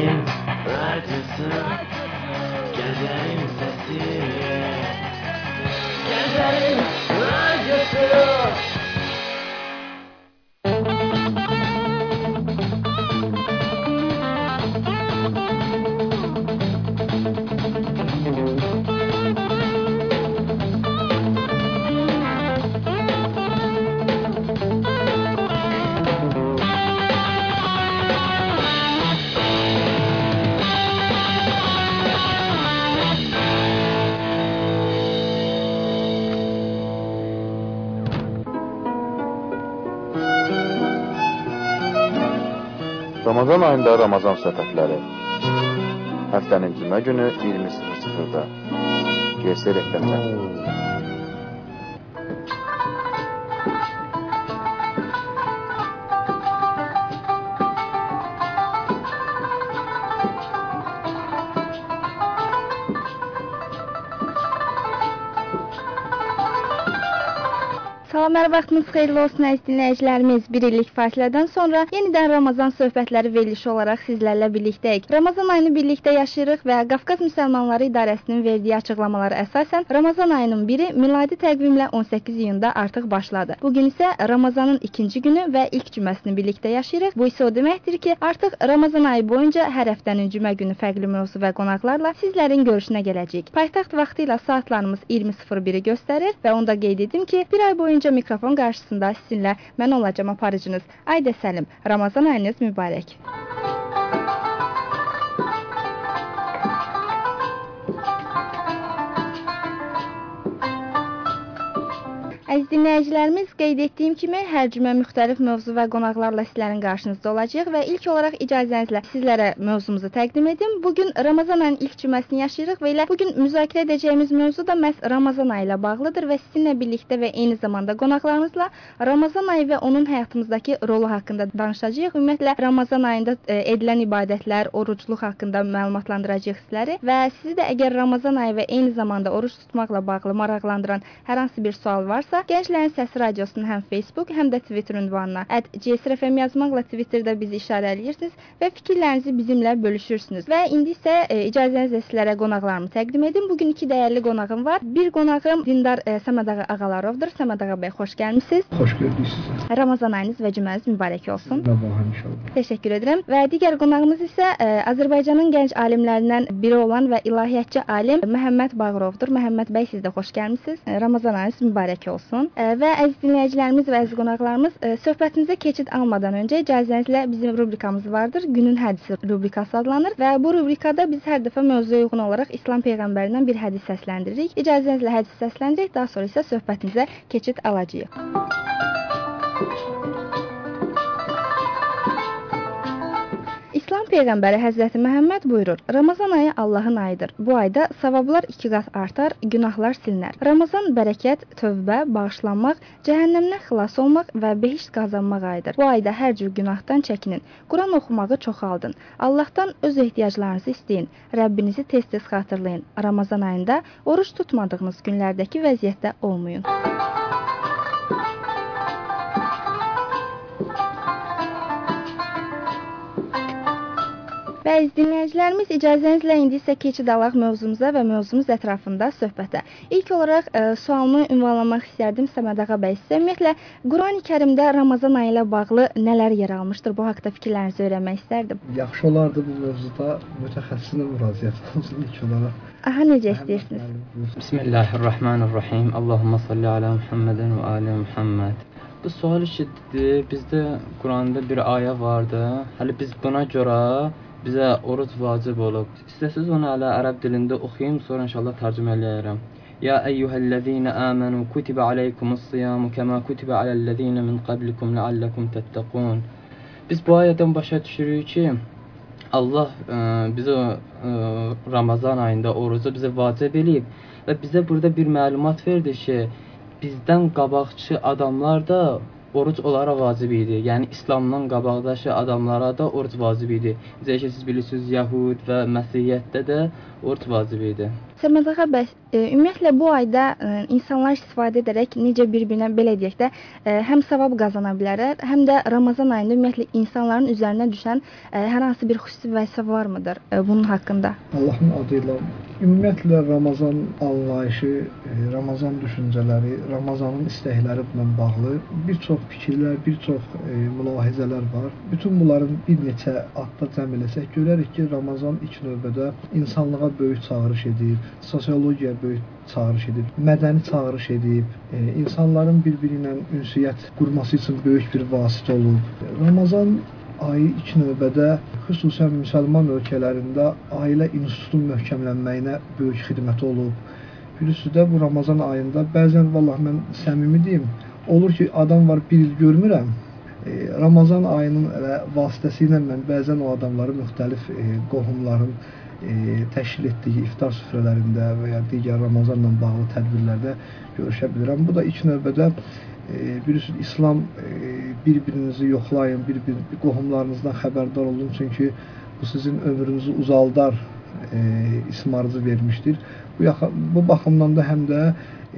Git neredesin? Gelirim sesi Gelirim sesi ayında Ramazan söhbətləri. Həftənin cümə günü 20:00-da. GS FM-də. Salam, hər vaxtınız xeyirli olsun əziz dinləyicilərimiz. Bir illik fasilədən sonra yenidən Ramazan söhbətləri verilişi olaraq sizlərlə birlikdəyik. Ramazan ayını birlikdə yaşayırıq və Qafqaz Müsəlmanları İdarəsinin verdiyi açıqlamalara əsasən Ramazan ayının biri miladi təqvimlə 18 iyunda artıq başladı. Bu gün isə Ramazanın ikinci günü və ilk cüməsini birlikdə yaşayırıq. Bu isə o deməkdir ki, artıq Ramazan ayı boyunca hər həftənin cümə günü fərqli mövzu və qonaqlarla sizlərin görüşünə gələcəyik. Paytaxt vaxtı ilə saatlarımız 20:01-i göstərir və onda qeyd edim ki, bir ay boyunca mikrofon qarşısında sizinlə mən olacağam aparıcınız. Aydə Səlim. Ramazan ayınız mübarək. Əziz dinləyicilərimiz, qeyd etdiyim kimi hər cümə müxtəlif mövzu və qonaqlarla sizlərin qarşınızda olacağıq və ilk olaraq icazənizlə sizlərə mövzumuzu təqdim edim. Bu gün Ramazan ayının ilk cüməsini yaşayırıq və elə bu gün müzakirə edəcəyimiz mövzu da məhz Ramazan ayı ilə bağlıdır və sizinlə birlikdə və eyni zamanda qonaqlarımızla Ramazan ayı və onun həyatımızdakı rolu haqqında danışacağıq. Ümumiyyətlə Ramazan ayında e, edilən ibadətlər, orucluq haqqında məlumatlandıracağıq sizləri və sizi də əgər Ramazan ayı və eyni zamanda oruc tutmaqla bağlı maraqlandıran hər hansı bir sual varsa, Gənclərin Səsi radiosunun həm Facebook, həm də Twitter ünvanına @csrfm yazmaqla Twitterdə bizi işarələyirsiniz və fikirlərinizi bizimlə bölüşürsünüz. Və indi isə e, icazənizlə sizlərə qonaqlarımı təqdim edim. Bu gün iki dəyərli qonağım var. Bir qonağım Dindar e, Səməd ağa Ağalarovdur. Səməd ağa bəy, xoş gəlmisiniz. Xoş gördük sizə. Ramazan ayınız və cüməniz mübarək olsun. Allah inşallah. Təşəkkür edirəm. Və digər qonağımız isə ə, Azərbaycanın gənc alimlərindən biri olan və ilahiyyatçı alim Məhəmməd Bağırovdur. Məhəmməd bəy, siz də xoş gəlmisiniz. Ə, Ramazan ayınız mübarək olsun. Ə, və əziz dinləyicilərimiz və əziz qonaqlarımız, ə, söhbətimizə keçid almadan öncə icazənizlə bizim rubrikamız vardır. Günün hədisi rubrikası adlanır və bu rubrikada biz hər dəfə mövzuya uyğun olaraq İslam peyğəmbərindən bir hədis səsləndiririk. İcazənizlə hədis səsləndirək, daha sonra isə söhbətimizə keçid alacağıq. Peyğəmbəri Həzrəti Məhəmməd buyurur: Ramazan ayı Allahın ayıdır. Bu ayda savablar 2 qat artar, günahlar silinər. Ramazan bərəkət, tövbə, bağışlanmaq, cəhənnəmdən xilas olmaq və behişt qazanmaq ayıdır. Bu ayda hər cür günahdan çəkinin. Quran oxumağı çoxaldın. Allahdan öz ehtiyaclarınızı istəyin. Rəbbinizi tez-tez xatırlayın. Ramazan ayında oruç tutmadığınız günlərdəki vəziyyətdə olmayın. Və əziz dinləyicilərimiz, icazənizlə indi isə keçid alaq mövzumuza və mövzumuz ətrafında söhbətə. İlk olaraq ə, sualımı ünvanlamaq istərdim Səməd ağa bəy sizə. Ümumiyyətlə, Qurani-Kərimdə Ramazan ayı ilə bağlı nələr yer almışdır? Bu haqqda fikirlərinizi öyrənmək istərdim. Yaxşı olardı bu mövzuda mütəxəssisinə müraciət olsun ilk olaraq. Aha, necə istəyirsiniz? Bismillahirrahmanirrahim. Allahumma salli ala Muhammedin və ali Muhammed. Bu sual eşitdi. Bizdə Quranda bir ayə vardı. Hələ biz buna görə bizə oruc vacib olub. İstəsiz onu hələ ərəb dilində oxuyum, sonra inşallah tərcümə eləyərəm. Ya eyyuhellezine amenu kutiba aleykumus-siyamu kema kutiba alellezine min qablikum la'allakum tettaqun. Biz bu ayədən başa düşürük ki, Allah ə, bizə ə, Ramazan ayında orucu bizə vacib eləyib və bizə burada bir məlumat verdi ki, bizdən qabaqçı adamlar da oruc onlara vacib idi. Yəni İslamdan qabaqdaşı adamlara da oruc vacib idi. Necə ki siz bilirsiniz, Yahud və Məsihiyyətdə də oruc vacib idi. Səməd ağa, bəs e, ümumiyyətlə bu ayda e, insanlar istifadə edərək necə bir-birinə belə deyək də, e, həm savab qazana bilərlər, həm də Ramazan ayında ümumiyyətlə insanların üzərinə düşən e, hər hansı bir xüsusi vəzifə varmıdır e, bunun haqqında? Allahın adı ilə ümumiyyətlə Ramazan anlayışı, e, Ramazan düşüncələri, Ramazanın istəkləri ilə bağlı bir çox fikirlər, bir çox e, mülahizələr var. Bütün bunların bir neçə adda cəm eləsək görərik ki, Ramazan ilk növbədə insanlığa böyük çağırış edir, sosiologiyaya böyük çağırış edib, mədəni çağırış edib, e, insanların bir-biri ilə ünsiyyət qurması üçün böyük bir vasitə olub. Ramazan ayı ilk növbədə xüsusən müsəlman ölkələrində ailə institutunun möhkəmlənməyinə böyük xidməti olub. Bilirsiniz də bu Ramazan ayında bəzən vallah mən səmimi deyim, olur ki, adam var 1 il görmürəm. E, Ramazan ayının vasitəsilə mən bəzən o adamları müxtəlif e, qohumların təşkil etdiyi iftar süfrələrində və ya digər Ramazanla bağlı tədbirlərdə görüşə bilirəm. Bu da ilk növbədə e, bilirsiniz İslam e, bir-birinizi yoxlayın, bir-bir qohumlarınızdan xəbərdar olun çünki bu sizin ömrünüzü uzaldar e, ismarcı vermişdir. Bu bu baxımdan da həm də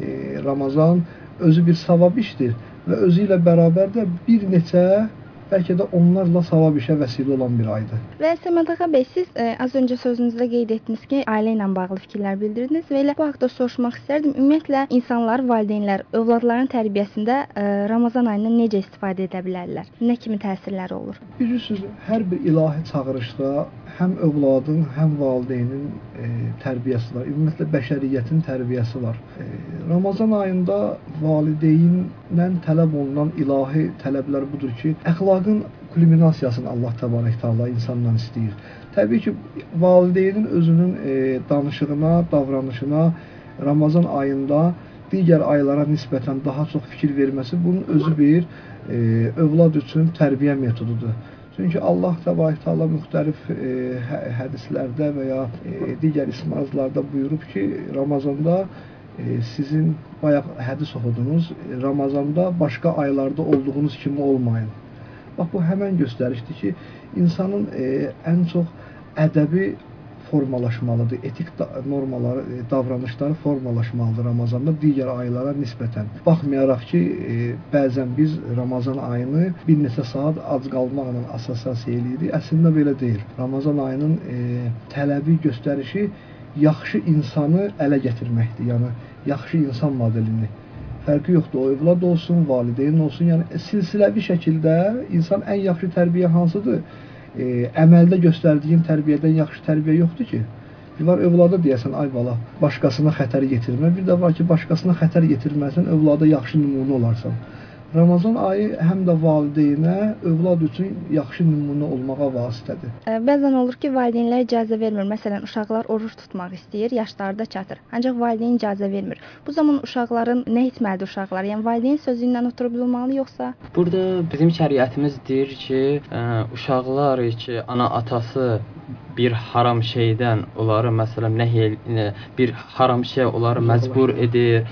e, Ramazan özü bir savab işdir və özü ilə bərabər də bir neçə bəlkə də onlarla savab işə vəsilə olan bir aydır. Və Səməd ağa bəy, siz ə, e, az öncə sözünüzdə qeyd etdiniz ki, ailə ilə bağlı fikirlər bildirdiniz və elə bu haqqda soruşmaq istərdim. Ümumiyyətlə insanlar, valideynlər övladların tərbiyəsində ə, e, Ramazan ayından necə istifadə edə bilərlər? Nə kimi təsirləri olur? Bilirsiniz, hər bir ilahi çağırışda həm övladın, həm valideynin e, tərbiyəsi var. Ümumiyyətlə bəşəriyyətin tərbiyəsi var. E, Ramazan ayında valideynlə tələb olunan ilahi tələblər budur ki, əxlaqın kulminasiyasını Allah təbarək taala insandan istəyir. Təbii ki, valideynin özünün e, danışığına, davranışına Ramazan ayında digər aylara nisbətən daha çox fikir verməsi bunun özü bir e, övlad üçün tərbiyə metodudur. Çünki Allah Təbarək Taala müxtəlif e, hə, hədislərdə və ya e, digər ismazlarda buyurub ki, Ramazanda e, sizin bayaq hədis oxudunuz, Ramazanda başqa aylarda olduğunuz kimi olmayın. Bax bu həmin göstərişdir ki, insanın e, ən çox ədəbi formalaşmalıdır. Etik normaları, e, davranışları formalaşmalıdır Ramazanda digər aylara nisbətən. Baxmayaraq ki, e, bəzən biz Ramazan ayını bir neçə saat ac qalmaqla assosiasiya eləyirik. Əslində belə deyil. Ramazan ayının e, tələbi göstərişi yaxşı insanı ələ gətirməkdir. Yəni yaxşı insan modelini fərqi yoxdur. O övlad olsun, valideyn olsun. Yəni silsiləvi şəkildə insan ən yaxşı tərbiyə hansıdır? e, əməldə göstərdiyin tərbiyədən yaxşı tərbiyə yoxdur ki. Bir var övlada deyəsən, ay bala, başqasına xətər yetirmə. Bir də var ki, başqasına xətər yetirməsən, övlada yaxşı nümunə olarsan. Ramazan ayı həm də valideynə, övlad üçün yaxşı nümunə olmağa vasitədir. Bəzən olur ki, valideynlər icazə vermir. Məsələn, uşaqlar oruç tutmaq istəyir, yaşları da çatır. Ancaq valideyn icazə vermir. Bu zaman uşaqların nə etməlidir uşaqlar? Yəni valideyn sözü ilə oturub bilməli yoxsa? Burada bizim şəriətimiz deyir ki, ə, uşaqlar ki, ana atası bir haram şeydən onları məsələn nəhy bir haram şey onları məcbur edir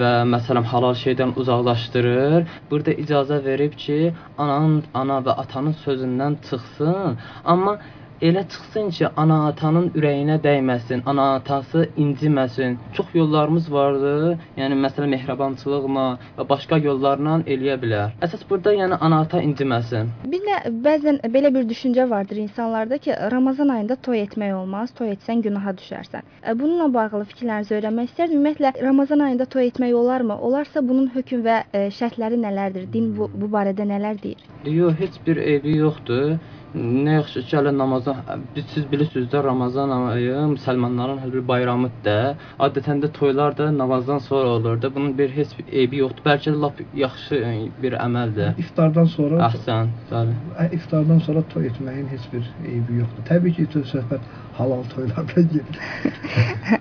və məsələn halal şeydən uzaqlaşdırır. Burada icazə verib ki, ananın ana və atanın sözündən çıxsın, amma elə çıxsın ki, ana-atanın ürəyinə dəyməsin, ana-atası inciməsin. Çox yollarımız vardı. Yəni məsələn mehribançılıqla və başqa yollarla eləyə bilər. Əsas burada yəni ana-ata inciməsin. Bir də bəzən belə bir düşüncə vardır insanlarda ki, Ramazan ayında toy etmək olmaz, toy etsən günaha düşərsən. E, bununla bağlı fikirlərinizi öyrənmək istərdim. Ümumiyyətlə Ramazan ayında toy etmək olarmı? Olarsa bunun hökm və e, şərtləri nələrdir? Din bu, bu barədə nələr deyir? Yox, heç bir eybi yoxdur. Nə yaxşı ki, hələ Ramazan, biz siz bilirsiniz də Ramazan ayı müsəlmanların hər bir bayramıdır da. Adətən də toylar da namazdan sonra olur da. Bunun bir heç bir eybi yoxdur. Bəlkə də lap yaxşı bir əməldir. İftardan sonra Əhsən, bəli. İftardan sonra toy etməyin heç bir eybi yoxdur. Təbii ki, söhbət halal toylardan gedir.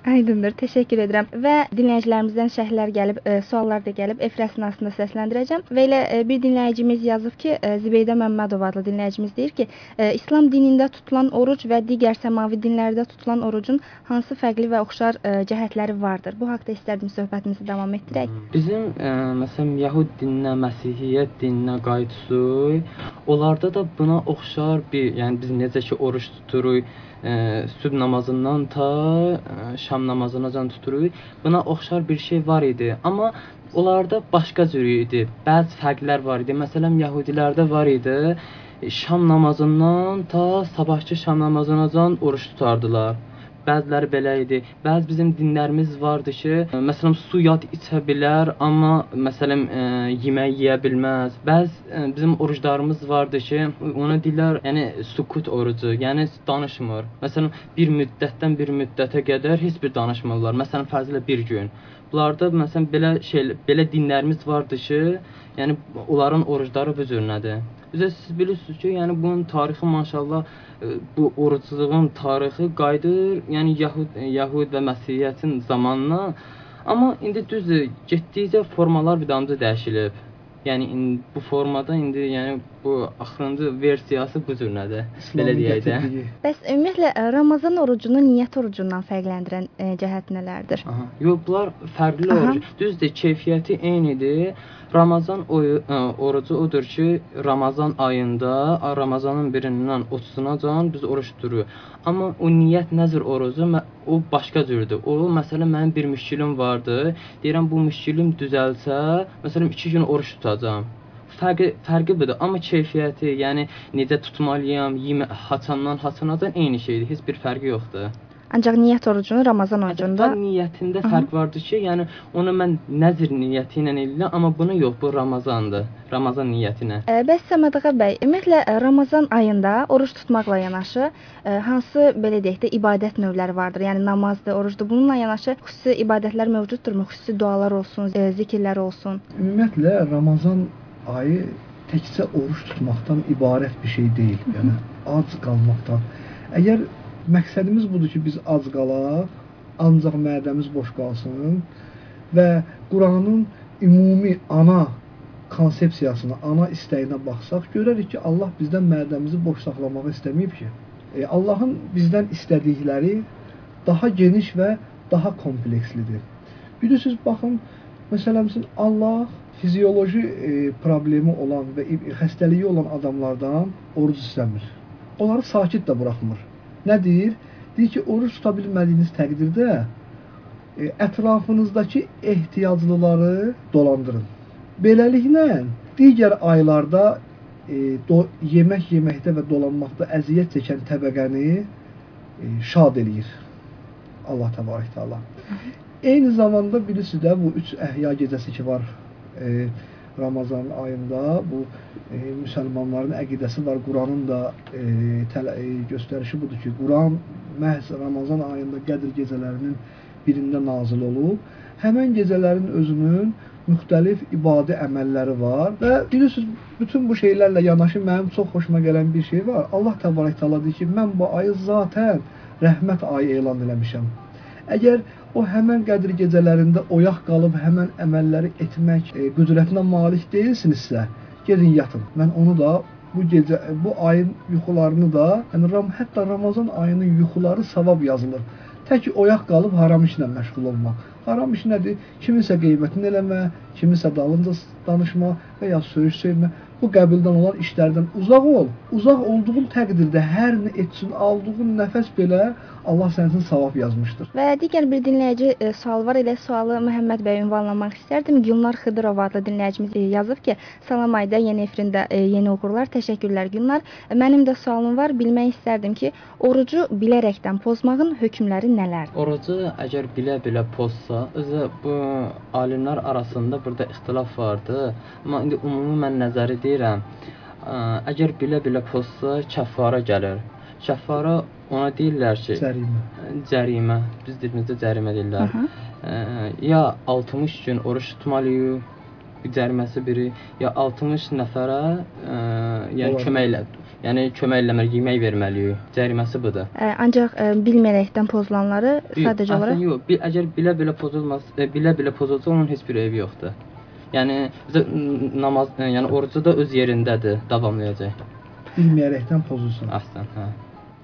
Aydındır. Təşəkkür edirəm. Və dinləyicilərimizdən şərhlər gəlib, e, suallar da gəlib. Efir əsnasında səsləndirəcəm. Və elə e, bir dinləyicimiz yazıb ki, e, Zibeydə Məmmədov adlı dinləyicimiz deyir ki, İslam dinində tutulan oruc və digər səmavi dinlərdə tutulan orucun hansı fərqli və oxşar e, cəhətləri vardır? Bu haqqda istərdim söhbətimizi davam etdirək. Bizim ə, məsələn Yahud dininə, Məsihiyyət dininə qayıtsaq, onlarda da buna oxşar bir, yəni biz necə ki oruç tuturuq, ə, sübh namazından ta ə, şam namazınacan tuturuq. Buna oxşar bir şey var idi, amma onlarda başqa cür idi. Bəzi fərqlər var idi. Məsələn, Yahudilərdə var idi. Şam namazından ta sabahçı şam namazınacan oruç tutardılar. Bəziləri belə idi. Bəzi bizim dinlərimiz vardı ki, məsələn su yad içə bilər, amma məsələn ə, yemək yeyə bilməz. Bəzi ə, bizim oruclarımız vardı ki, ona deyirlər, yəni sukut orucu, yəni danışmır. Məsələn bir müddətdən bir müddətə qədər heç bir danışmırlar. Məsələn fərzlə bir gün. Bunlarda məsələn belə şey belə dinlərimiz vardı ki, yəni onların orucları bu cür nədir? Bizə siz bilirsiniz ki, yəni bunun tarixi maşallah e, bu orucluğun tarixi qayıdır, yəni Yahud Yahud və Məsihiyyətin zamanına. Amma indi düzdür, getdikcə formalar bir damcı dəyişilib. Yəni indi bu formada indi yəni bu axırıncı versiyası bu cür nədir? Belə deyək də. Bəs ümumiyyətlə ə, Ramazan orucunu niyyət orucundan fərqləndirən ə, cəhət nələrdir? Aha. Yox, bunlar fərqli oruc. Düzdür, keyfiyyəti eynidir. Ramazan oyu, ə, orucu odur ki, Ramazan ayında, Ramazanın birindən 30-unacan biz oruç tuturuq. Amma o niyyət nəzir orucu o başqa cürdür. O məsələn mənim bir müşkilim vardı. Deyirəm bu müşkilim düzəlsə, məsələn 2 gün oruç tutacağam. Fərqi fərqi budur, amma keyfiyyəti, yəni necə tutmalıyam, yemə haçandan haçanadan eyni şeydir. Heç bir fərqi yoxdur. Ancaq niyyət orucunu Ramazan orucunda Acaba niyyətində fərq vardır ki, yəni onu mən nəzr niyyəti ilə eləyirəm, amma bunu yox, bu Ramazandır. Ramazan niyyətinə. Ə, Bəs Səmədağa bəy, ümumiyyətlə Ramazan ayında oruc tutmaqla yanaşı ə, hansı belə deyək də ibadət növləri vardır? Yəni namazdır, orucdur. Bununla yanaşı xüsusi ibadətlər mövcuddurmu? Xüsusi dualar olsun, ə, zikirlər olsun. Ümumiyyətlə Ramazan ayı təkcə oruç tutmaqdan ibarət bir şey deyil. Yəni ac qalmaqdan. Əgər məqsədimiz budur ki, biz ac qalaq, ancaq mədəmiz boş qalsın və Quranın ümumi ana konsepsiyasına, ana istəyinə baxsaq, görərik ki, Allah bizdən mədəmizi boş saxlamağı istəməyib ki. E, Allahın bizdən istədikləri daha geniş və daha komplekslidir. Bilirsiniz, baxın, məsələn, Allah fizioloji e, problemi olan və xəstəliyi olan adamlardan oruc istəmir. Onları sakit də buraxmır. Nə deyir? Deyir ki, oruc tuta bilmədiyiniz təqdirdə e, ətrafınızdakı ehtiyaclıları dolandırın. Beləliklə digər aylarda e, do, yemək yeməkdə və dolanmaqda əziyyət çəkən təbəqəni e, şad eləyir. Allah təbarək təala. Eyni zamanda bilirsiniz də bu 3 əhya gecəsi ki var e, Ramazan ayında bu e, müsəlmanların əqidəsi var. Quranın da e, tələ, e, göstərişi budur ki, Quran məhz Ramazan ayında Qədr gecələrinin birində nazil olub. Həmin gecələrin özünün müxtəlif ibadi əməlləri var və bilirsiniz bütün bu şeylərlə yanaşı mənim çox xoşuma gələn bir şey var. Allah təbarək təala deyir ki, mən bu ayı zatən rəhmət ayı elan eləmişəm. Əgər o həmən qədr gecələrində oyaq qalıb həmən əməlləri etmək e, qüdrətinə malik deyilsinizsə, gedin yatın. Mən onu da bu gecə bu ayın yuxularını da, yəni Ram hətta Ramazan ayının yuxuları savab yazılır. Tək oyaq qalıb haram işlə məşğul olmaq. Haram iş nədir? Kiminsə qeybətini eləmə, kiminsə dalınca danışma və ya söyüş söyləmə. Bu qəbildən olan işlərdən uzaq ol. Uzaq olduğun təqdirdə hər nə etsin, aldığın nəfəs belə Allah sənin üçün savab yazmışdır. Və digər bir dinləyici e, sual var. Elə sualı Məhəmməd bəy ünvanlamaq istərdim. Gülnar Xıdırov adlı dinləyicimiz e, yazıb ki, "Salam Ayda, yeni efirində e, yeni uğurlar. Təşəkkürlər Gülnar. E, Mənim də sualım var. Bilmək istərdim ki, orucu bilərəkdən pozmağın hökmləri nələrdir?" Orucu əgər bilə-bilə pozsa, özü bu alimlər arasında burada ixtilaf vardı. Amma indi ümumi mən nəzəri deyirəm. Ə, Əgər bilə-bilə pozsa, kəffara gəlir. Kəffara ona deyirlər ki, Sərimə. cərimə. Biz dilimizdə cərimə deyirlər. Aha. Ə, ya 60 gün oruç tutmalıyıq. Bir cəriməsi biri ya 60 nəfərə ə, yəni Olar. kömək elə, yəni kömək eləməli, yemək verməliyik. Cəriməsi budur. E, Ancaq e, bilməyərəkdən pozulanları sadəcə Əslən olaraq yox, bir, əgər bilə-bilə pozulmaz, e, bilə-bilə pozulsa onun heç bir evi yoxdur. Yəni bizə n- namaz, e, yəni orucu da öz yerindədir, davamlayacaq. bilməyərəkdən pozulsun. Əhsən, hə.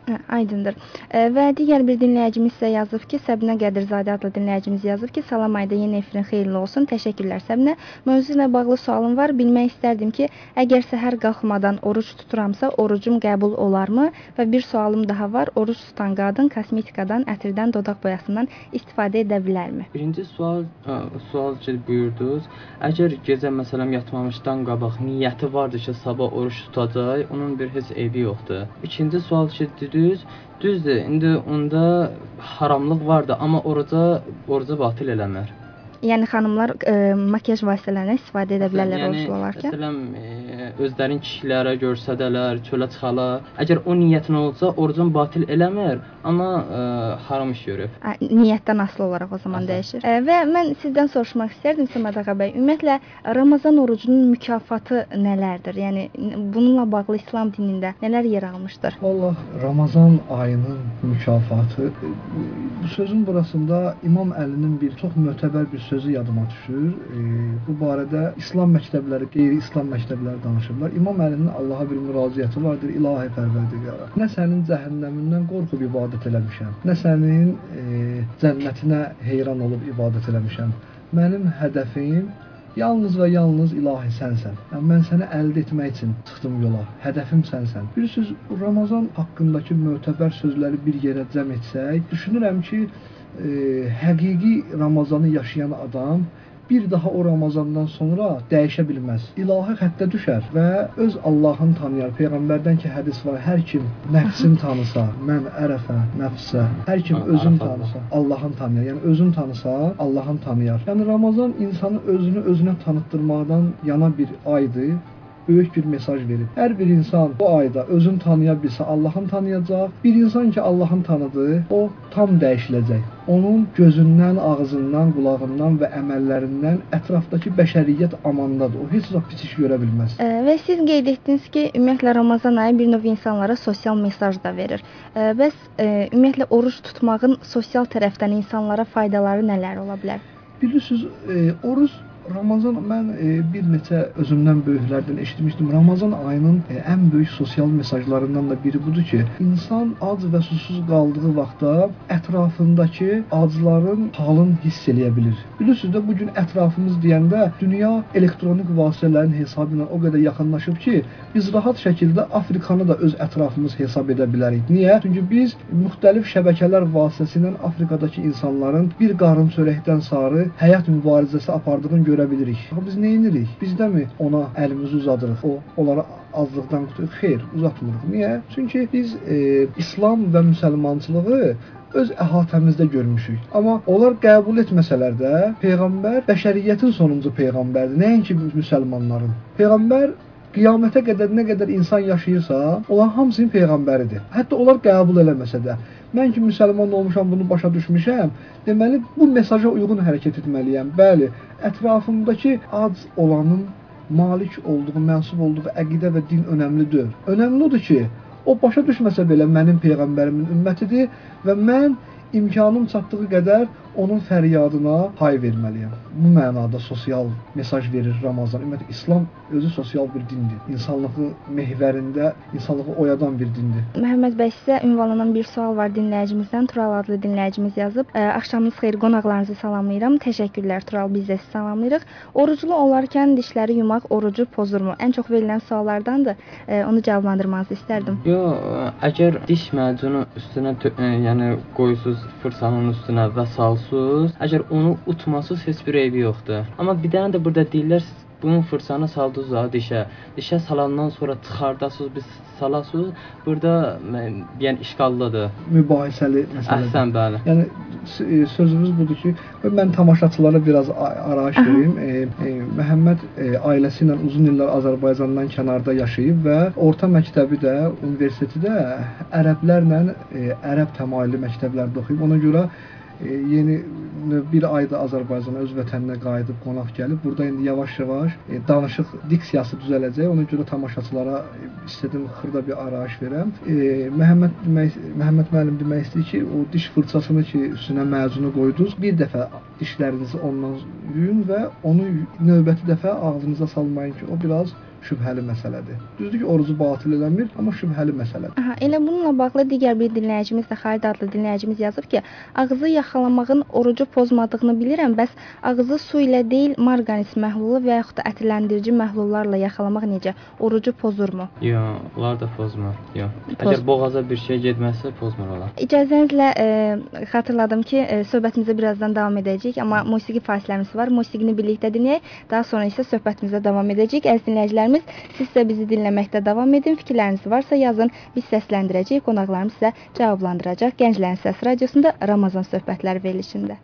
Hə, aydındır. E, və digər bir dinləyicimiz isə yazıb ki, Səbinə Qədirzadə adlı dinləyicimiz yazıb ki, salam Ayda, yeni efrin xeyirli olsun. Təşəkkürlər Səbinə. Mövzu ilə bağlı sualım var. Bilmək istərdim ki, əgər səhər qalxmadan oruc tuturamsa, orucum qəbul olarmı? Və bir sualım daha var. Oruc tutan qadın kosmetikadan, ətirdən, dodaq boyasından istifadə edə bilərmi? Birinci sual ə, sual ki buyurdunuz. Əgər gecə məsələn yatmamışdan qabaq niyyəti vardı ki, sabah oruç tutacaq, onun bir heç eybi yoxdur. İkinci sual ki, dediniz, düzdür. İndi onda haramlıq vardı, amma oruca oruca batil eləmir. Yəni xanımlar e, makiyaj vasitələrindən istifadə edə bilərlər yəni, oruclu olarkən. Məsələn, e, özlərin kişilərə görsədələr, çölə çıxalar. Əgər o niyyətin olsa, orucun batil eləmir, amma e, haram iş görüb. Ə, niyyətdən asılı olaraq o zaman Əhsən. dəyişir. Ə, və mən sizdən soruşmaq istərdim Səməd ağa bəy, ümumiyyətlə Ramazan orucunun mükafatı nələrdir? Yəni bununla bağlı İslam dinində nələr yer almışdır? Vallah Ramazan ayının mükafatı bu sözün burasında İmam Əlinin bir çox mötəbər bir sözü yadıma düşür. E, bu barədə İslam məktəbləri, qeyri-İslam məktəbləri danışırlar. İmam Əlinin Allaha bir müraciəti vardır, İlahi Pərverdigara. Nə sənin cəhənnəmindən qorxub ibadət eləmişəm, nə sənin e, cənnətinə heyran olub ibadət eləmişəm. Mənim hədəfim Yalnız və yalnız ilahi sənsən. Yəni mən səni əldə etmək üçün çıxdım yola. Hədəfim sənsən. Bilirsiniz, Ramazan haqqındakı mötəbər sözləri bir yerə cəm etsək, düşünürəm ki, e, həqiqi Ramazanı yaşayan adam bir daha o Ramazandan sonra dəyişə bilməz. İlahi xəttə düşər və öz Allahını tanıyar. Peyğəmbərdən ki hədis var. Hər kim nəfsini tanısa, mən ərəfə, nəfsə, hər kim özünü tanısa, Allahını tanıyar. Yəni özünü tanısa, Allahını tanıyar. Yəni Ramazan insanı özünü özünə tanıtdırmaqdan yana bir aydır böyük bir mesaj verir. Hər bir insan bu ayda özünü tanıya bilsə Allahını tanıyacaq. Bir insan ki Allahını tanıdı, o tam dəyişiləcək. Onun gözündən, ağzından, qulağından və əməllərindən ətrafdakı bəşəriyyət amandadır. O heç vaxt pis iş görə bilməz. Ə, və siz qeyd etdiniz ki, ümumiyyətlə Ramazan ayı bir növ insanlara sosial mesaj da verir. Ə, bəs ə, ümumiyyətlə oruc tutmağın sosial tərəfdən insanlara faydaları nələr ola bilər? Bilirsiniz, e, oruc Ramazan mən e, bir neçə özümdən böyüklərdən eşitmişdim. Ramazan ayının e, ən böyük sosial mesajlarından da biri budur ki, insan ac və susuz qaldığı vaxtda ətrafındakı acların halını hiss eləyə bilir. Bilirsiniz də bu gün ətrafımız deyəndə dünya elektronik vasitələrin hesabı ilə o qədər yaxınlaşıb ki, biz rahat şəkildə Afrikanı da öz ətrafımız hesab edə bilərik. Niyə? Çünki biz müxtəlif şəbəkələr vasitəsilə Afrikadakı insanların bir qarın çörəkdən sarı həyat mübarizəsi apardığını görə bilirik. Biz nə edirik? Biz də mi ona əlimizi uzadırıq? O onlara azlıqdan quturuq. Xeyr, uzatmırıq. Niyə? Çünki biz e, İslam və müsəlmançılığı öz əhatəmizdə görmüşük. Amma onlar qəbul etməsələr də peyğəmbər bəşəriyyətin sonuncu peyğəmbərdir, nəinki müsəlmanların. Peyğəmbər qiyamətə qədər nə qədər insan yaşayırsa, onların hamısının peyğəmbəridir. Hətta onlar qəbul eləməsə də, mən ki müsəlman olmuşam, bunu başa düşmüşəm, deməli bu mesaja uyğun hərəkət etməliyəm. Bəli, ətrafımdakı ac olanın malik olduğu, mənsub olduğu əqidə və din önəmlidir. Önəmli odur ki, o başa düşməsə belə mənim peyğəmbərimin ümmətidir və mən imkanım çatdığı qədər onun fəryadına hay verməliyəm. Bu mənada sosial mesaj verir Ramazan. Ümumiyyətlə İslam özü sosial bir dindir. İnsanlığı mehvərində insanlığı oyadan bir dindir. Məhəmməd bəy sizə ünvanlanan bir sual var dinləyicimizdən. Tural adlı dinləyicimiz yazıb. Axşamınız xeyir, qonaqlarınızı salamlayıram. Təşəkkürlər Tural, biz də sizi salamlayırıq. Oruclu olarkən dişləri yumaq orucu pozurmu? Ən çox verilən suallardandır. Onu cavablandırmanızı istərdim. Yo, əgər diş macunu üstünə yəni qoyusuz fırsanın üstünə və salsız, əgər onu utmasız heç bir eybi yoxdur. Amma bir dənə də burada deyirlər bunun fırsanı saldınız ha dişə. Dişə salandan sonra çıxardasınız, biz salasınız. Burada yəni işğallıdır. Mübahisəli məsələdir. Əhsən bəli. Yəni e, sözümüz budur ki, mən tamaşaçılara biraz arayış verim. E, e, Məhəmməd e, ailəsi ilə uzun illər Azərbaycandan kənarda yaşayıb və orta məktəbi də, universiteti də ərəblərlə e, ərəb təmayüllü məktəblərdə oxuyub. Ona görə e, yeni növ bir ayda Azərbaycana öz vətəninə qayıdıb qonaq gəlib. Burada indi yavaş-yavaş e, danışıq diksiyası düzələcək. Ona görə tamaşaçılara e, istədim xırda bir arayış verəm. E, Məhəmməd demək Məhəmməd müəllim demək istəyir ki, o diş fırçasını ki üstünə məzunu qoydunuz, bir dəfə dişlərinizi ondan yuyun və onu növbəti dəfə ağzınıza salmayın ki, o biraz şübhəli məsələdir. Düzdür ki, orucu batil eləmir, amma şübhəli məsələdir. Aha, elə bununla bağlı digər bir dinləyicimiz də Xalid adlı dinləyicimiz yazıb ki, ağzı yaxalamağın orucu pozmadığını bilirəm, bəs ağzı su ilə deyil, marqanis məhlulu və yaxud da ətirləndirici məhlullarla yaxalamaq necə? Orucu pozurmu? Yox, onlar da pozmur. Yox. Poz- Əgər boğaza bir şey getməsə pozmur olar. İcazənizlə e, xatırladım ki, e, söhbətimizə birazdan davam edəcəyik, amma musiqi fasiləmiz var. Musiqini birlikdə dinləyək. Daha sonra isə söhbətimizə davam edəcəyik. Əziz dinləyicilərimiz, siz də bizi dinləməkdə davam edin. Fikirləriniz varsa yazın. Biz səsləndirəcəyik, qonaqlarımız sizə cavablandıracaq. Gənclərin Səs Radiosunda Ramazan söhbətləri verilişində.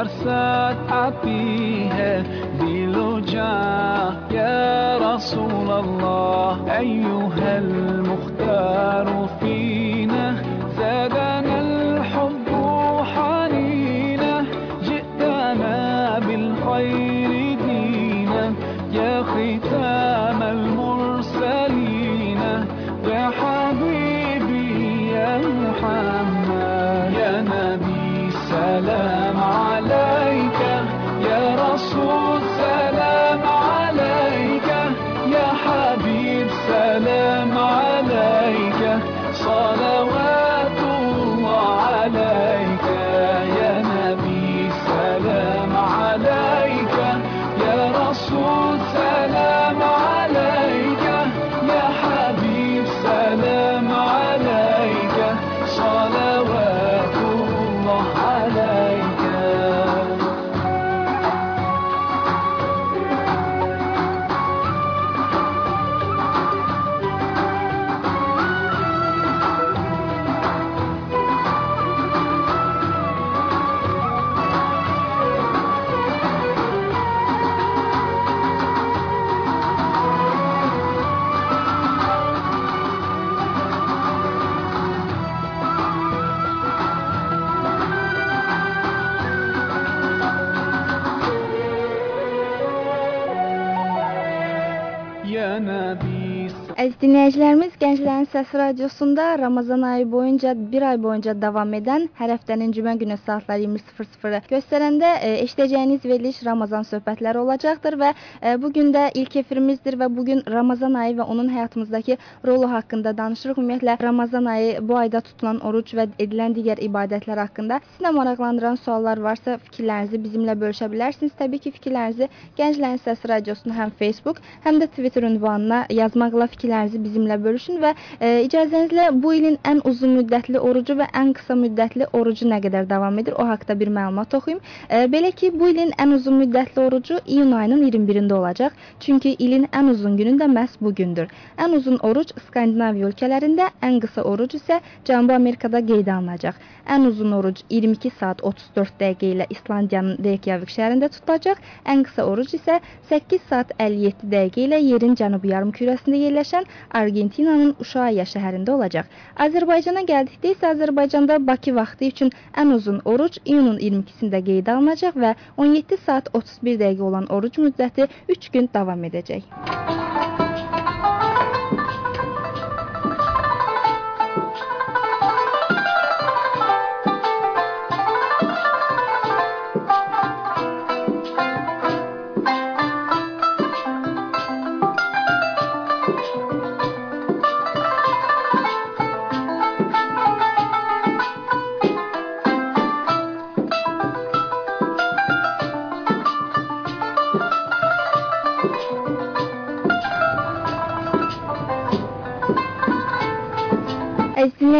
varsa Əziz dinləyicilərimiz, Gənclərin Səs Radiosunda Ramazan ayı boyunca, bir ay boyunca davam edən hər həftənin cümə günü saatlar 20:00-ı göstərəndə e, eşidəcəyiniz veriliş Ramazan söhbətləri olacaqdır və e, bu gün də ilk efirimizdir və bu gün Ramazan ayı və onun həyatımızdakı rolu haqqında danışırıq. Ümumiyyətlə Ramazan ayı bu ayda tutulan oruc və edilən digər ibadətlər haqqında sizi də maraqlandıran suallar varsa, fikirlərinizi bizimlə bölüşə bilərsiniz. Təbii ki, fikirlərinizi Gənclərin Səs Radiosunun həm Facebook, həm də Twitter ünvanına yazmaqla fikirlərinizi bizimlə bölüşün və e, icazənizlə bu ilin ən uzun müddətli orucu və ən qısa müddətli orucu nə qədər davam edir, o haqqda bir məlumat oxuyum. E, belə ki, bu ilin ən uzun müddətli orucu iyun ayının 21-də olacaq. Çünki ilin ən uzun günü də məhz bu gündür. Ən uzun oruc Skandinaviya ölkələrində, ən qısa oruc isə Cənubi Amerikada qeydə alınacaq. Ən uzun oruc 22 saat 34 dəqiqə ilə İslandiyanın Reykjavik şəhərində tutulacaq. Ən qısa oruc isə 8 saat 57 dəqiqə ilə yerin cənubi yarımkürəsində yerləşən Argentinanın Uşaiya şəhərində olacaq. Azərbaycana gəldikdə isə Azərbaycanda Bakı vaxtı üçün ən uzun oruc iyunun 22-sində qeydə alınacaq və 17 saat 31 dəqiqə olan oruc müddəti 3 gün davam edəcək.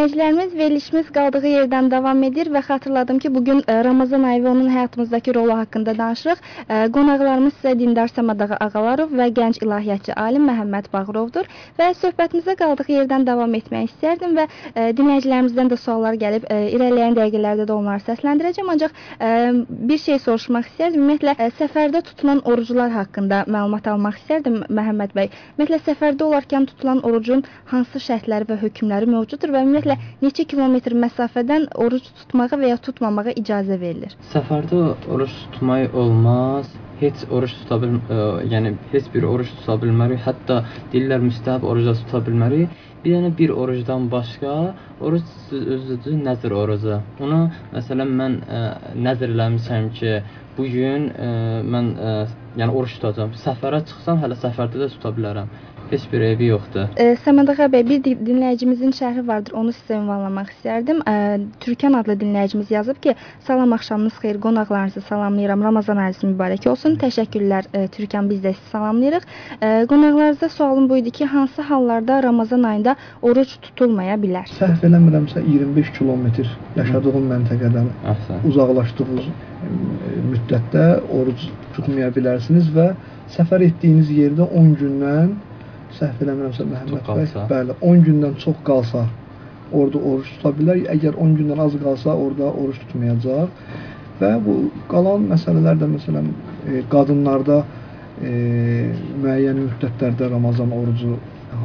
Dinləyicilərimiz, verilişimiz qaldığı yerdən davam edir və xatırladım ki, bu gün e, Ramazan ayı və onun həyatımızdakı rolu haqqında danışırıq. E, Qonaqlarımız isə Dindar Samadağı Ağalarov və gənc ilahiyyatçı alim Məhəmməd Bağırovdur və söhbətimizə qaldığı yerdən davam etmək istərdim və e, dinləyicilərimizdən də suallar gəlib irəliləyən dəqiqələrdə də onları səsləndirəcəm. Ancaq bir şey soruşmaq istərdim. Ümumiyyətlə səfərdə tutulan oruclar haqqında məlumat almaq istərdim Məhəmməd bəy. Ümumiyyətlə səfərdə olarkən tutulan orucun hansı şərtləri və hökmləri mövcuddur və ümumiyyətlə neçə kilometr məsafədən oruc tutmağa və ya tutmamağa icazə verilir? Səfərdə oruc tutmaq olmaz. Heç oruc tuta bil, ə, yəni heç bir oruc tuta bilmərik. Hətta deyirlər müstəhab oruc da tuta bilmərik. Bir dənə bir orucdan başqa oruc özüdür nəzr orucu. Onu məsələn mən ə, nəzr eləmişəm ki, bu gün ə, mən ə, yəni oruc tutacağam. Səfərə çıxsam hələ səfərdə də tuta bilərəm. Heç bir evi yoxdur. E, Səmədağa bəy, bir dinləyicimizin şərhi vardır. Onu sizə ünvanlamaq istərdim. E, Türkan adlı dinləyicimiz yazıb ki, salam axşamınız xeyir, qonaqlarınızı salamlayıram. Ramazan ayınız mübarək olsun. Təşəkkürlər e, Türkan, biz də sizi salamlayırıq. E, qonaqlarınıza sualım bu idi ki, hansı hallarda Ramazan ayında oruc tutulmaya bilər? Səhv eləmirəmsə 25 kilometr yaşadığım məntəqədən Əhsən. uzaqlaşdığınız müddətdə oruc tutmaya bilərsiniz və səfər etdiyiniz yerdə 10 gündən səhv eləmirəmsə Məhəmməd bəy, bəli, 10 gündən çox qalsa orada oruç tuta bilər. Əgər 10 gündən az qalsa orada oruç tutmayacaq. Və bu qalan məsələlər də məsələn e, qadınlarda e, müəyyən müddətlərdə Ramazan orucu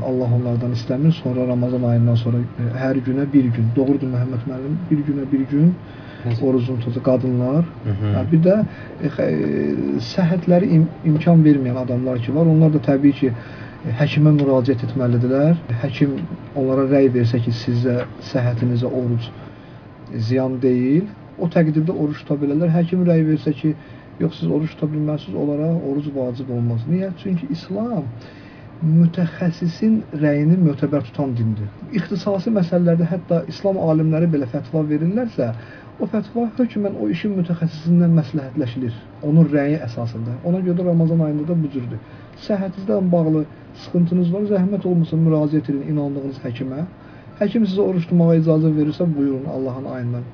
Allah onlardan istəmir. Sonra Ramazan ayından sonra e, hər günə bir gün. Doğrudur Məhəmməd müəllim, bir günə bir gün orucunu tutacaq qadınlar. Hı -hı. Bir də e, səhhətləri im imkan verməyən adamlar ki var. Onlar da təbii ki həkimə müraciət etməlidirlər. Həkim onlara rəy versə ki, sizə səhhətinizə oruc ziyan deyil, o təqdirdə oruç tuta bilərlər. Həkim rəy versə ki, yox siz oruç tuta bilməzsiniz, onlara oruc vacib olmaz. Niyə? Çünki İslam mütəxəssisin rəyini mötəbər tutan dindir. İxtisasi məsələlərdə hətta İslam alimləri belə fətva verirlərsə, o fətva hökmən o işin mütəxəssisindən məsləhətləşilir. Onun rəyi əsasında. Ona görə Ramazan ayında da bu cürdür. Səhhətinizlə bağlı sıxıntınız var, zəhmət olmasa müraciət edin inandığınız həkimə. Həkim sizə oruç tutmağa icazə verirsə, buyurun Allahın ayından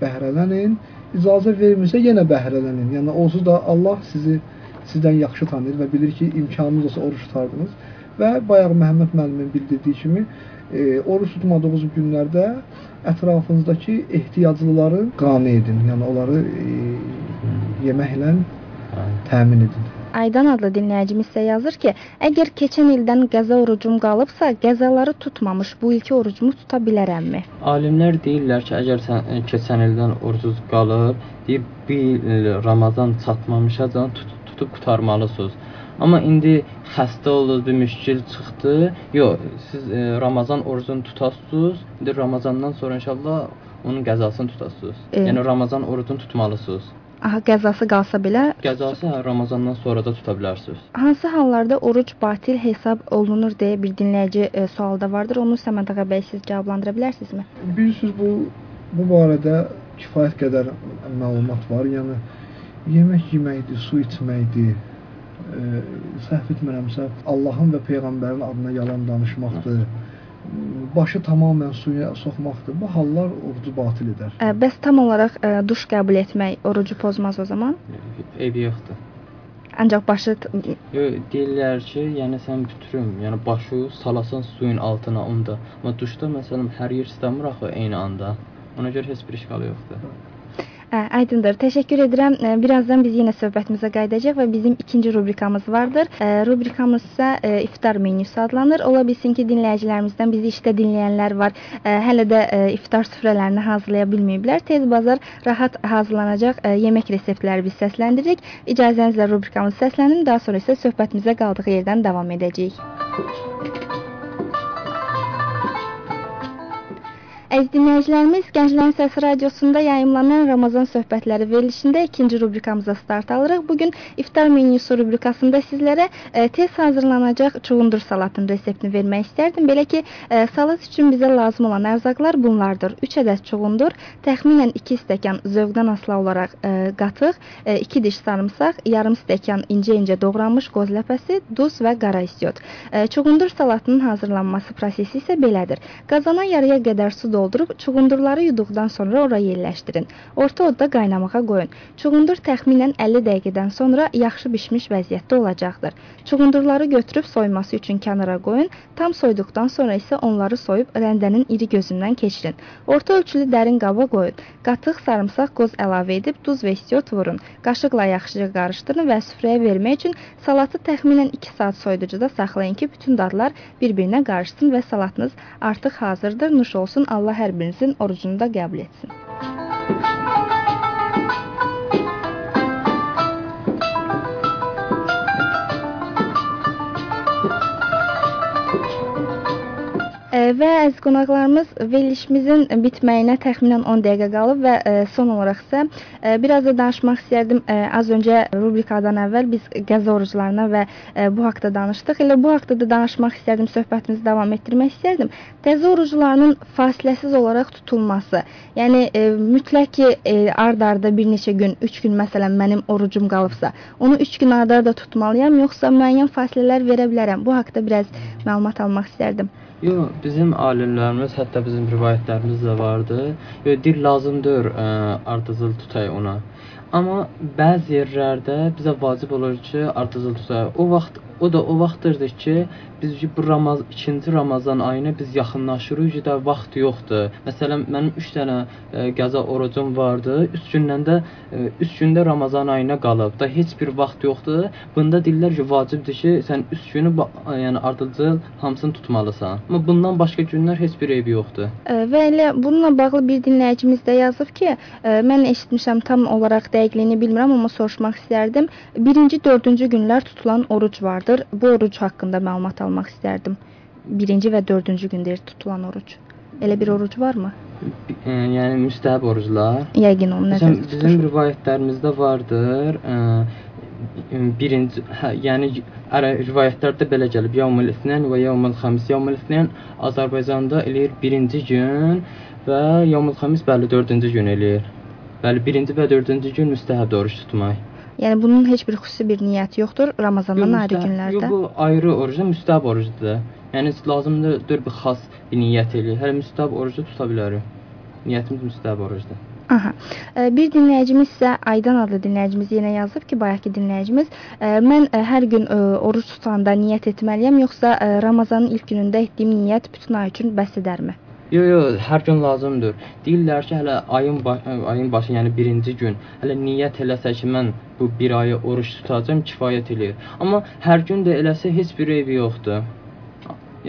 bəhrələnin. İcazə vermirsə yenə bəhrələnin. Yəni onsuz da Allah sizi sizdən yaxşı tanıyır və bilir ki, imkanınız olsa oruç tutardınız. Və bayaq Məhəmməd müəllimin bildirdiyi kimi, e, oruç tutmadığınız günlərdə ətrafınızdakı ehtiyaclıları qane edin. Yəni onları e, yeməklə təmin edin. Aydan adlı dinləyicimiz isə yazır ki, əgər keçən ildən qəza orucum qalıbsa, qəzaları tutmamış bu ilki orucumu tuta bilərəmmi? Alimlər deyirlər ki, əgər sən e, keçən ildən orucunuz qalıb, deyir bir il Ramazan çatmamışacan tut, tutub qurtarmalısınız. Amma indi xəstə oldunuz, bir müşkil çıxdı. Yox, siz e, Ramazan orucunu tutasınız. İndi Ramazandan sonra inşallah onun qəzasını tutasınız. E, yəni Ramazan orucunu tutmalısınız. Aha, qəzası qalsa belə qəzası hə, Ramazandan sonra da tuta bilərsiniz. Hansı hallarda oruc batil hesab olunur deyə bir dinləyici e, sualda vardır. Onu Səməd ağa bəy siz cavablandıra bilərsinizmi? Bilirsiniz bu bu barədə kifayət qədər məlumat var. Yəni yemək yeməkdir, su içməkdir, səhv etmirəmsə Allahın və peyğəmbərin adına yalan danışmaqdır. Başı tamamilə suya soxmaqdır. Bu hallar orucu batil edər. Ə, bəs tam olaraq ə, duş qəbul etmək orucu pozmaz o zaman? Eybi yoxdur. Ancaq başı t- Yo, deyirlər ki, yəni sən bütürüm, yəni başı salasan suyun altına onda. Amma duşda məsələn hər yer islanmır axı eyni anda. Ona görə heç bir işgal yoxdur. Ə, aydındır. Təşəkkür edirəm. Birazdan biz yenə söhbətimizə qayıdacağıq və bizim ikinci rubrikamız vardır. Rubrikamız isə iftar menyusu adlanır. Ola bilsin ki, dinləyicilərimizdən bizi işdə dinləyənlər var. Hələ də iftar süfrələrini hazırlaya bilməyiblər. Tez bazar rahat hazırlanacaq yemək reseptləri biz səsləndiririk. İcazənizlə rubrikamızı səslənim, daha sonra isə söhbətimizə qaldığı yerdən davam edəcəyik. Əziz dinləyicilərimiz, Gənclərin Səsi radiosunda yayımlanan Ramazan söhbətləri verilişində ikinci rubrikamıza start alırıq. Bu gün iftar menyusu rubrikasında sizlərə e, tez hazırlanacaq çuğundur salatının reseptini vermək istərdim. Belə ki, e, salat üçün bizə lazım olan ərzaqlar bunlardır. 3 ədəd çuğundur, təxminən 2 stəkan zövqdən asılı olaraq e, qatıq, 2 diş sarımsaq, yarım stəkan incə-incə doğranmış qoz ləpəsi, duz və qara istiot. E, Çuğundur salatının hazırlanması prosesi isə belədir. Qazana yarıya qədər su doldurub çuğundurları yuduqdan sonra ora yerləşdirin. Orta odda qaynamağa qoyun. Çuğundur təxminən 50 dəqiqədən sonra yaxşı bişmiş vəziyyətdə olacaqdır. Çuğundurları götürüb soyması üçün kənara qoyun. Tam soyduqdan sonra isə onları soyub rəndənin iri gözündən keçirin. Orta ölçülü dərin qaba qoyun. Qatıq, sarımsaq, qoz əlavə edib duz və istiot vurun. Qaşıqla yaxşıca qarışdırın və süfrəyə vermək üçün salatı təxminən 2 saat soyuducuda saxlayın ki, bütün dadlar bir-birinə qarışsın və salatınız artıq hazırdır. Nuş olsun. Allah hər birinizin orucunu da qəbul etsin. Və əziz qonaqlarımız verilişimizin bitməyinə təxminən 10 dəqiqə qalıb və e, son olaraq isə e, biraz da danışmaq istərdim. E, az öncə rubrikadan əvvəl biz qəza oruclarına və bu haqqda danışdıq. Elə bu haqqda da danışmaq istərdim, söhbətimizi davam etdirmək istərdim. Qəza oruclarının fasiləsiz olaraq tutulması. Yəni mütləq ki, ard-arda bir neçə gün, 3 gün məsələn mənim orucum qalıbsa, onu 3 gün ard-arda tutmalıyam, yoxsa müəyyən fasilələr verə bilərəm? Bu haqqda biraz məlumat almaq istərdim. Yo, bizim alimlərimiz, hətta bizim rivayətlərimiz də vardı. Yo, dil lazımdır ə, ardıcıl tutay ona. Amma bəzi yerlərdə bizə vacib olur ki, ardıcıl tutaq. O vaxt o da o vaxtdır ki, biz bu Ramaz 2-ci Ramazan ayına biz yaxınlaşırıq, ki də vaxt yoxdur. Məsələn, mənim 3 dənə ə, qəza orucum vardı. 3 gündən də 3 gündə Ramazan ayına qalıb. Da heç bir vaxt yoxdur. Bunda deyirlər ki, vacibdir ki, sən 3 günü ba- yəni ardıcıl hamısını tutmalısan. Amma bundan başqa günlər heç bir eybi yoxdur. Və elə bununla bağlı bir dinləyicimiz də yazıb ki, mən eşitmişəm tam olaraq dəqiqliyini bilmirəm, amma soruşmaq istərdim. 1-ci, 4-cü günlər tutulan oruc vardır. Bu oruc haqqında məlumat almaq istərdim. 1-ci və 4-cü gündə tutulan oruc. Elə bir oruc varmı? Ə, yəni müstəhab oruclar. Yəqin onu nəzərdə bizim tutur. rivayətlərimizdə vardır. Ə, birinci, hə, yəni ara rivayətlərdə belə gəlib. Yevmul İsnan və Yevmul Xamis. Yevmul İsnan Azərbaycanda eləyir birinci gün və Yevmul Xamis bəli 4-cü gün eləyir. Bəli, birinci və 4-cü gün müstəhəb oruç tutmaq. Yəni bunun heç bir xüsusi bir niyyəti yoxdur Ramazandan Yox, ayrı günlərdə. Yox, bu ayrı orucdur, müstəhab orucdur. Yəni lazımdır bir xas bir niyyət eləyir. Hələ müstəhab orucu tuta bilərik. Niyyətimiz müstəhab orucdur. Aha. Ə, Bir dinləyicimiz isə Aydan adlı dinləyicimiz yenə yazıb ki, bayaqki dinləyicimiz, ə, mən ə, hər gün oruc tutanda niyyət etməliyəm, yoxsa Ramazanın ilk günündə etdiyim niyyət bütün ay üçün bəs edərmi? Yo yo, hər gün lazımdır. Deyirlər ki, hələ ayın baş, ayın başı, yəni birinci gün, hələ niyyət eləsə ki, mən bu bir ayı oruç tutacağam, kifayət eləyir. Amma hər gün də eləsə heç bir eybi yoxdur.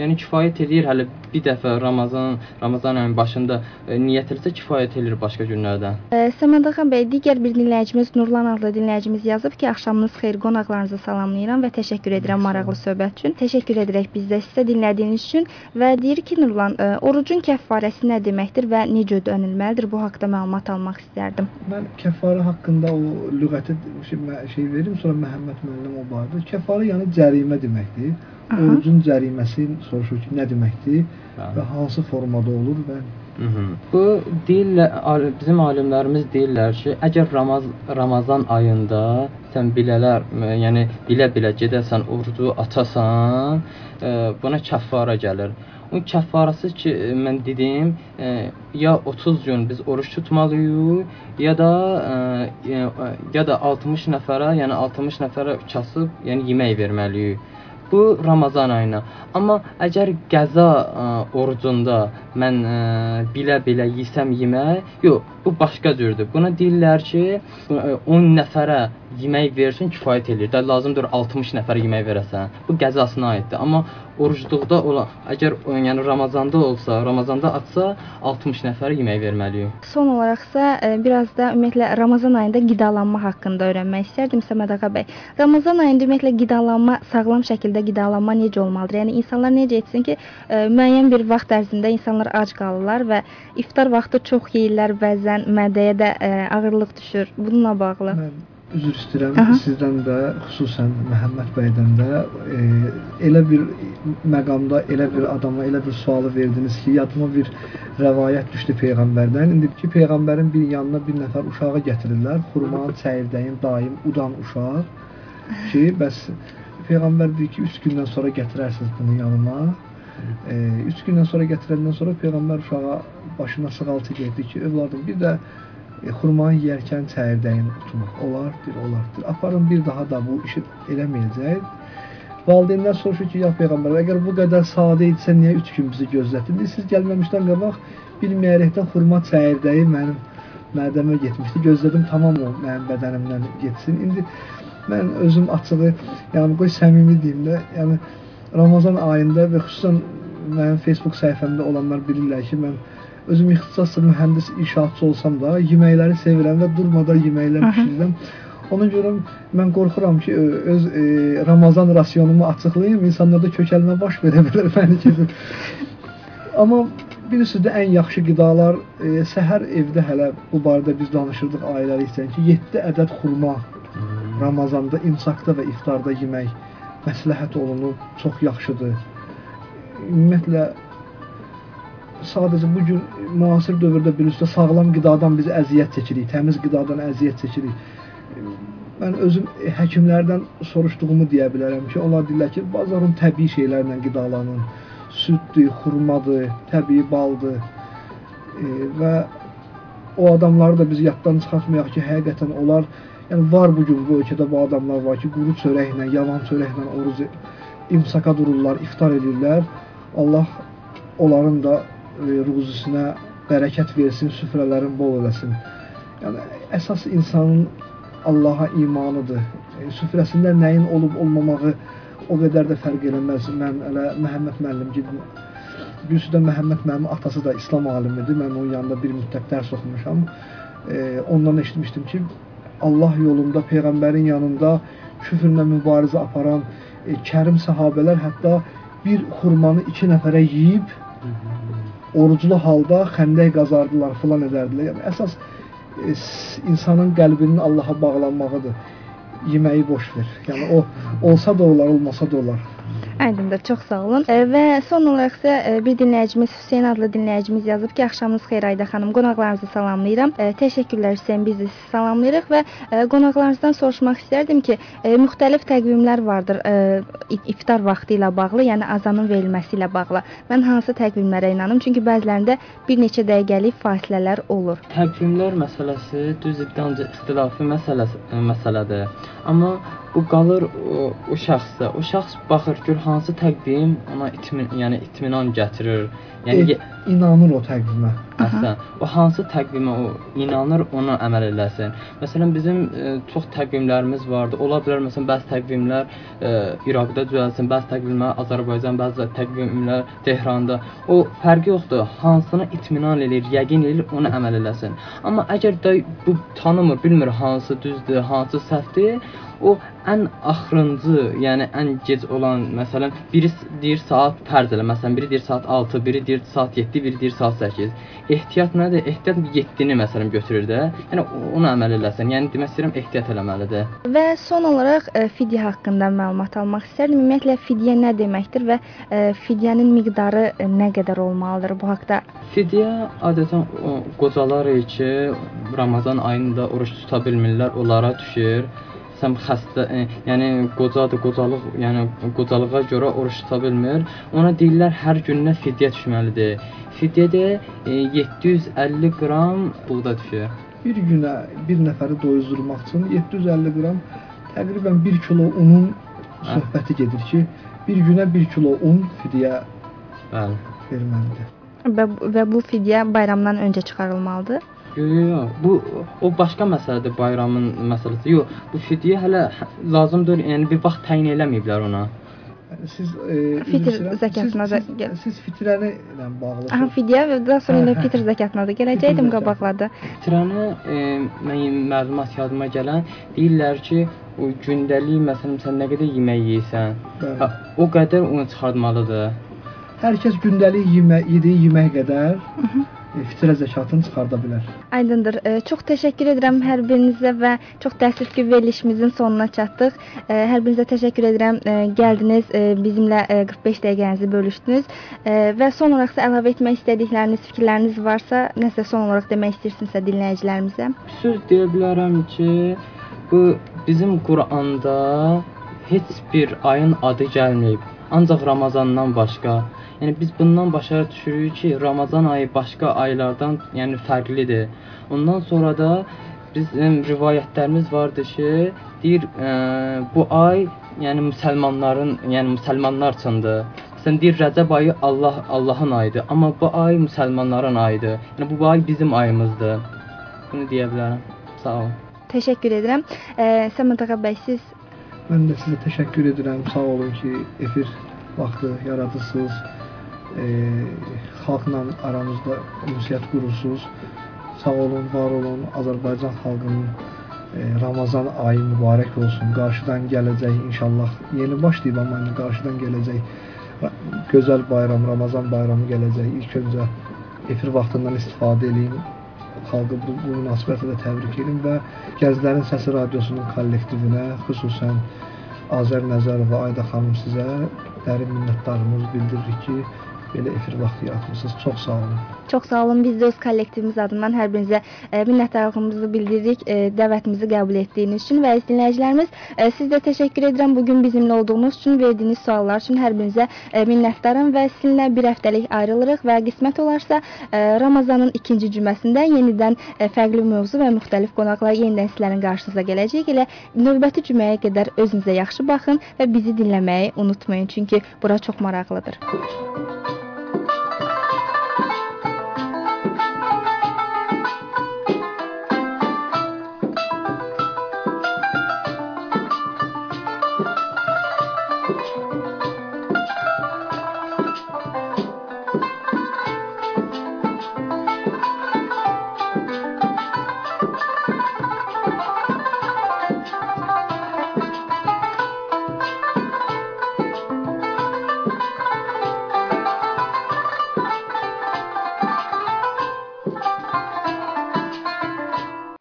Yəni kifayət eləyir hələ bir dəfə Ramazan Ramazan ayının başında e, niyyət eləsə kifayət eləyir başqa günlərdən. Ə, Səmədaxan bəy, digər bir dinləyicimiz Nurlan adlı dinləyicimiz yazıb ki, axşamınız xeyir, qonaqlarınızı salamlayıram və təşəkkür edirəm maraqlı söhbət üçün. Təşəkkür edirək bizdə sizə dinlədiyiniz üçün və deyir ki, Nurlan, ə, orucun kəffarəsi nə deməkdir və necə ödənilməlidir? Bu haqqda məlumat almaq istərdim. Mən kəffarə haqqında o lüğəti şey, verim, sonra Məhəmməd müəllim o barədə. Kəffarə yəni cərimə deməkdir. Aha. Orucun cəriməsini soruşur ki, nə deməkdir və Bəli. hansı formada olur və Mhm. Bu deyirlər bizim alimlərimiz deyirlər ki, əgər Ramaz Ramazan ayında sən bilələr, yəni bilə-bilə gedəsən orucu açasan, e, buna kəffara gəlir. Onun kəffarası ki, e, mən dedim, e, ya 30 gün biz oruç tutmalıyıq, ya da e, ya da 60 nəfərə, yəni 60 nəfərə kasıb, yəni yemək verməliyik. Bu Ramazan ayına. Amma əgər qəza ə, orucunda mən bilə-bilə yesəm yemək, yox, bu başqa cürdür. Buna deyirlər ki, bu, ə, 10 nəfərə yemək versin kifayət eləyir. Də lazımdır 60 nəfərə yemək verəsən. Bu qəzasına aiddir. Amma orucluqda olan, əgər yəni Ramazanda olsa, Ramazanda atsa 60 nəfərə yemək verməliyik. Son olaraqsa e, biraz da ümumiyyətlə Ramazan ayında qidalanma haqqında öyrənmək istərdim Səməd ağa bəy. Ramazan ayında ümumiyyətlə qidalanma, sağlam şəkildə qidalanma necə olmalıdır? Yəni insanlar necə etsin ki, e, müəyyən bir vaxt ərzində insanlar ac qalırlar və iftar vaxtı çox yeyirlər, bəzən mədəyə də e, ağırlıq düşür. Bununla bağlı. Mən üzr istəyirəm Aha. sizdən də, xüsusən Məhəmməd bəydən də e, elə bir məqamda elə bir adama elə bir sualı verdiniz ki, yadıma bir rəvayət düşdü peyğəmbərdən. İndi ki peyğəmbərin bir yanına bir nəfər uşağı gətirirlər, xurmanın çəyirdəyin daim udan uşaq ki, bəs peyğəmbər deyir ki, 3 gündən sonra gətirərsiniz bunu yanıma. 3 gündən sonra gətirəndən sonra peyğəmbər uşağa başına sığaltı getdi ki, övladım bir də e, xurmanı yeyərkən çəyirdəyini tutmaq olar, bir olar. Bir, aparın bir daha da bu işi eləməyəcək. Valideynlər soruşur ki, ya peyğəmbər, əgər bu qədər sadə idisə niyə 3 gün bizi gözlətdin? Siz gəlməmişdən qabaq bilməyərəkdən xurma çəyirdəyi mənim mədəmə getmişdi. Gözlədim tamam o mənim bədənimdən getsin. İndi mən özüm açığı, yəni qoy səmimi deyim də, yəni Ramazan ayında və xüsusən mənim Facebook səhifəmdə olanlar bilirlər ki, mən özüm ixtisaslı mühəndis inşaatçı olsam da yeməkləri sevirəm və durmadan yeməklər bişirirəm. Ona görə mən qorxuram ki, öz e, Ramazan rasionumu açıqlayım, insanlarda kökəlmə baş verə bilər məni keçir. Amma birisi də ən yaxşı qidalar e, səhər evdə hələ bu barədə biz danışırdıq ailəlikcən ki, 7 ədəd xurma Ramazanda imsakda və iftarda yemək məsləhət olunub, çox yaxşıdır. Ümumiyyətlə sadəcə bu gün müasir dövrdə birisi sağlam qidadan biz əziyyət çəkirik, təmiz qidadan əziyyət çəkirik. Mən özüm həkimlərdən soruşduğumu deyə bilərəm ki, onlar deyirlər ki, bazarın təbii şeylərlə qidalanın. Süddür, xurmadır, təbii baldır. E, və o adamları da biz yaddan çıxartmayaq ki, həqiqətən onlar yəni var bu gün bu ölkədə bu adamlar var ki, quru çörəklə, yavan çörəklə oruz imsaka dururlar, iftar edirlər. Allah onların da e, ruzusunə bərəkət versin, süfrələrin bol eləsin. Yəni əsas insanın Allaha imanıdır. E, süfrəsində nəyin olub olmamağı o qədər də fərq eləməz. Mən elə Məhəmməd müəllim gedim. Birisi də Məhəmməd müəllim atası da İslam alimidir. Mən onun yanında bir müddət dərs oxumuşam. E, ondan eşitmişdim ki, Allah yolunda peyğəmbərin yanında küfrlə mübarizə aparan e, kərim səhabələr hətta bir xurmanı iki nəfərə yeyib oruclu halda xəndək qazardılar, filan edərdilər. Yəni əsas e, insanın qəlbinin Allaha bağlanmağıdır. Yeməyi boş ver. Yəni o olsa da olar, olmasa da olar. Aydındır, çox sağ olun. E, və son olaraq isə e, bir dinləyicimiz Hüseyn adlı dinləyicimiz yazıb ki, axşamınız xeyir Ayda xanım. Qonaqlarınızı salamlayıram. E, təşəkkürlər Hüseyn, biz də sizi salamlayırıq və qonaqlarınızdan soruşmaq istərdim ki, müxtəlif təqvimlər vardır iftar vaxtı ilə bağlı, yəni azanın verilməsi ilə bağlı. Mən hansı təqvimlərə inanım? Çünki bəzilərində bir neçə dəqiqəlik fasilələr olur. Təqvimlər məsələsi düz iddiancı ixtilafi məsələsi məsələdir. Amma bu qalır o, o şəxsə. O şəxs baxır ki, hansı təqvim ona itmin, yəni itminan gətirir. Yəni E, inanır o təqvimə. Məsələn, o hansı təqvimə o inanır, ona əməl eləsin. Məsələn, bizim e, çox təqvimlərimiz vardı. Ola bilər məsələn bəzi təqvimlər e, İraqda düzəlsin, bəzi təqvimlər Azərbaycan, bəzi təqvimlər Tehranda. O fərqi yoxdur. Hansına itminan eləyir, yəqin eləyir, ona əməl eləsin. Amma əgər də bu tanımır, bilmir hansı düzdür, hansı səhvdir, o ən axırıncı, yəni ən gec olan, məsələn, biri deyir saat fərz elə, məsələn, biri deyir saat 6, biri deyir saat 7, biri deyir saat 8. Ehtiyat nədir? Ehtiyat 7-ni məsələn götürür də. Yəni ona əməl eləsən. Yəni demək istəyirəm ehtiyat eləməlidir. Və son olaraq ə, fidyə haqqında məlumat almaq istərdim. Ümumiyyətlə fidyə nə deməkdir və ə, fidyənin miqdarı ə, nə qədər olmalıdır bu haqqda? Fidyə adətən qocalar ki, Ramazan ayında oruç tuta bilmirlər, onlara düşür. Sən xəstə, e, yəni qocadır, qocalıq, yəni qocalığa görə oruç tuta bilmir. Ona deyirlər hər gününə fidyə düşməlidir. Fidyə də e, 750 qram buğda düşür. Bir günə bir nəfəri doyuzdurmaq üçün 750 qram təqribən 1 kilo unun söhbəti gedir ki, bir günə 1 kilo un fidyə Bəli. verməlidir. Və, və bu fidyə bayramdan öncə çıxarılmalıdır. Yox, yox, yox. Bu o başqa məsələdir, bayramın məsələsi. Yox, bu fidyə hələ lazımdır, yəni bir vaxt təyin eləməyiblər ona. Siz e, Fitr zəkatına siz, da siz, siz fitrəni ilə bağlı. Aha, fidyə və daha sonra indi Hə, hə. fitr zəkatına da gələcəkdim Fitr zəkat. qabaqlarda. Tirana e, mənim məlumat yadıma gələn deyirlər ki, o gündəlik məsələn sən nə qədər yemək yeyirsən, ha, o qədər onu çıxartmalıdır. Hər kəs gündəlik yemək, yediyi yemək qədər e, fitrə zəkatını çıxarda bilər. Aydındır. E, çox təşəkkür edirəm hər birinizə və çox təəssüf ki, verilişimizin sonuna çatdıq. E, hər birinizə təşəkkür edirəm. E, gəldiniz, bizimlə e, 45 dəqiqənizi bölüşdünüz. Və son olaraq da əlavə etmək istədikləriniz, fikirləriniz varsa, nəsə son olaraq demək istəyirsinizsə dinləyicilərimizə. Bir söz deyə bilərəm ki, bu bizim Quranda heç bir ayın adı gəlməyib. Ancaq Ramazandan başqa. Yəni biz bundan başa düşürük ki, Ramazan ayı başqa aylardan, yəni fərqlidir. Ondan sonra da bizim rivayətlərimiz vardı ki, deyir, ə, bu ay yəni müsəlmanların, yəni müsəlmanlar üçündür. Sən deyir Rəcəb ayı Allah Allahın ayıdır, amma bu ay müsəlmanların ayıdır. Yəni bu ay bizim ayımızdır. Bunu deyə bilərəm. Sağ olun. Təşəkkür edirəm. E, Səməd ağa bəy siz Mən də sizə təşəkkür edirəm. Sağ olun ki, efir vaxtı yaradırsınız. E, xalqla aranızda ünsiyyət qurursunuz. Sağ olun, var olun. Azərbaycan xalqının e, Ramazan ayı mübarək olsun. Qarşıdan gələcək inşallah yeni başlayıb amma indi qarşıdan gələcək ra- gözəl bayram, Ramazan bayramı gələcək. İlk öncə efir vaxtından istifadə edin. Xalqı bu, bu münasibətlə də təbrik edin və Gənclərin Səsi Radiosunun kollektivinə, xüsusən Azər Nəzərova, Ayda xanım sizə dərin minnətdarlığımızı bildiririk ki, belə efir vaxtı yaratmısınız. Çox sağ olun. Çox sağ olun. Biz də öz kollektivimiz adından hər birinizə e, minnətdarlığımızı bildiririk e, dəvətimizi qəbul etdiyiniz üçün və dinləyicilərimiz, e, siz də təşəkkür edirəm bu gün bizimlə olduğunuz üçün, verdiyiniz suallar üçün hər birinizə minnətdaram və sizinlə bir həftəlik ayrılırıq və qismət olarsa Ramazanın ikinci cüməsində yenidən fərqli mövzu və müxtəlif qonaqlar yenidən sizlərin qarşınıza gələcək. Elə növbəti cüməyə qədər özünüzə yaxşı baxın və bizi dinləməyi unutmayın çünki bura çox maraqlıdır.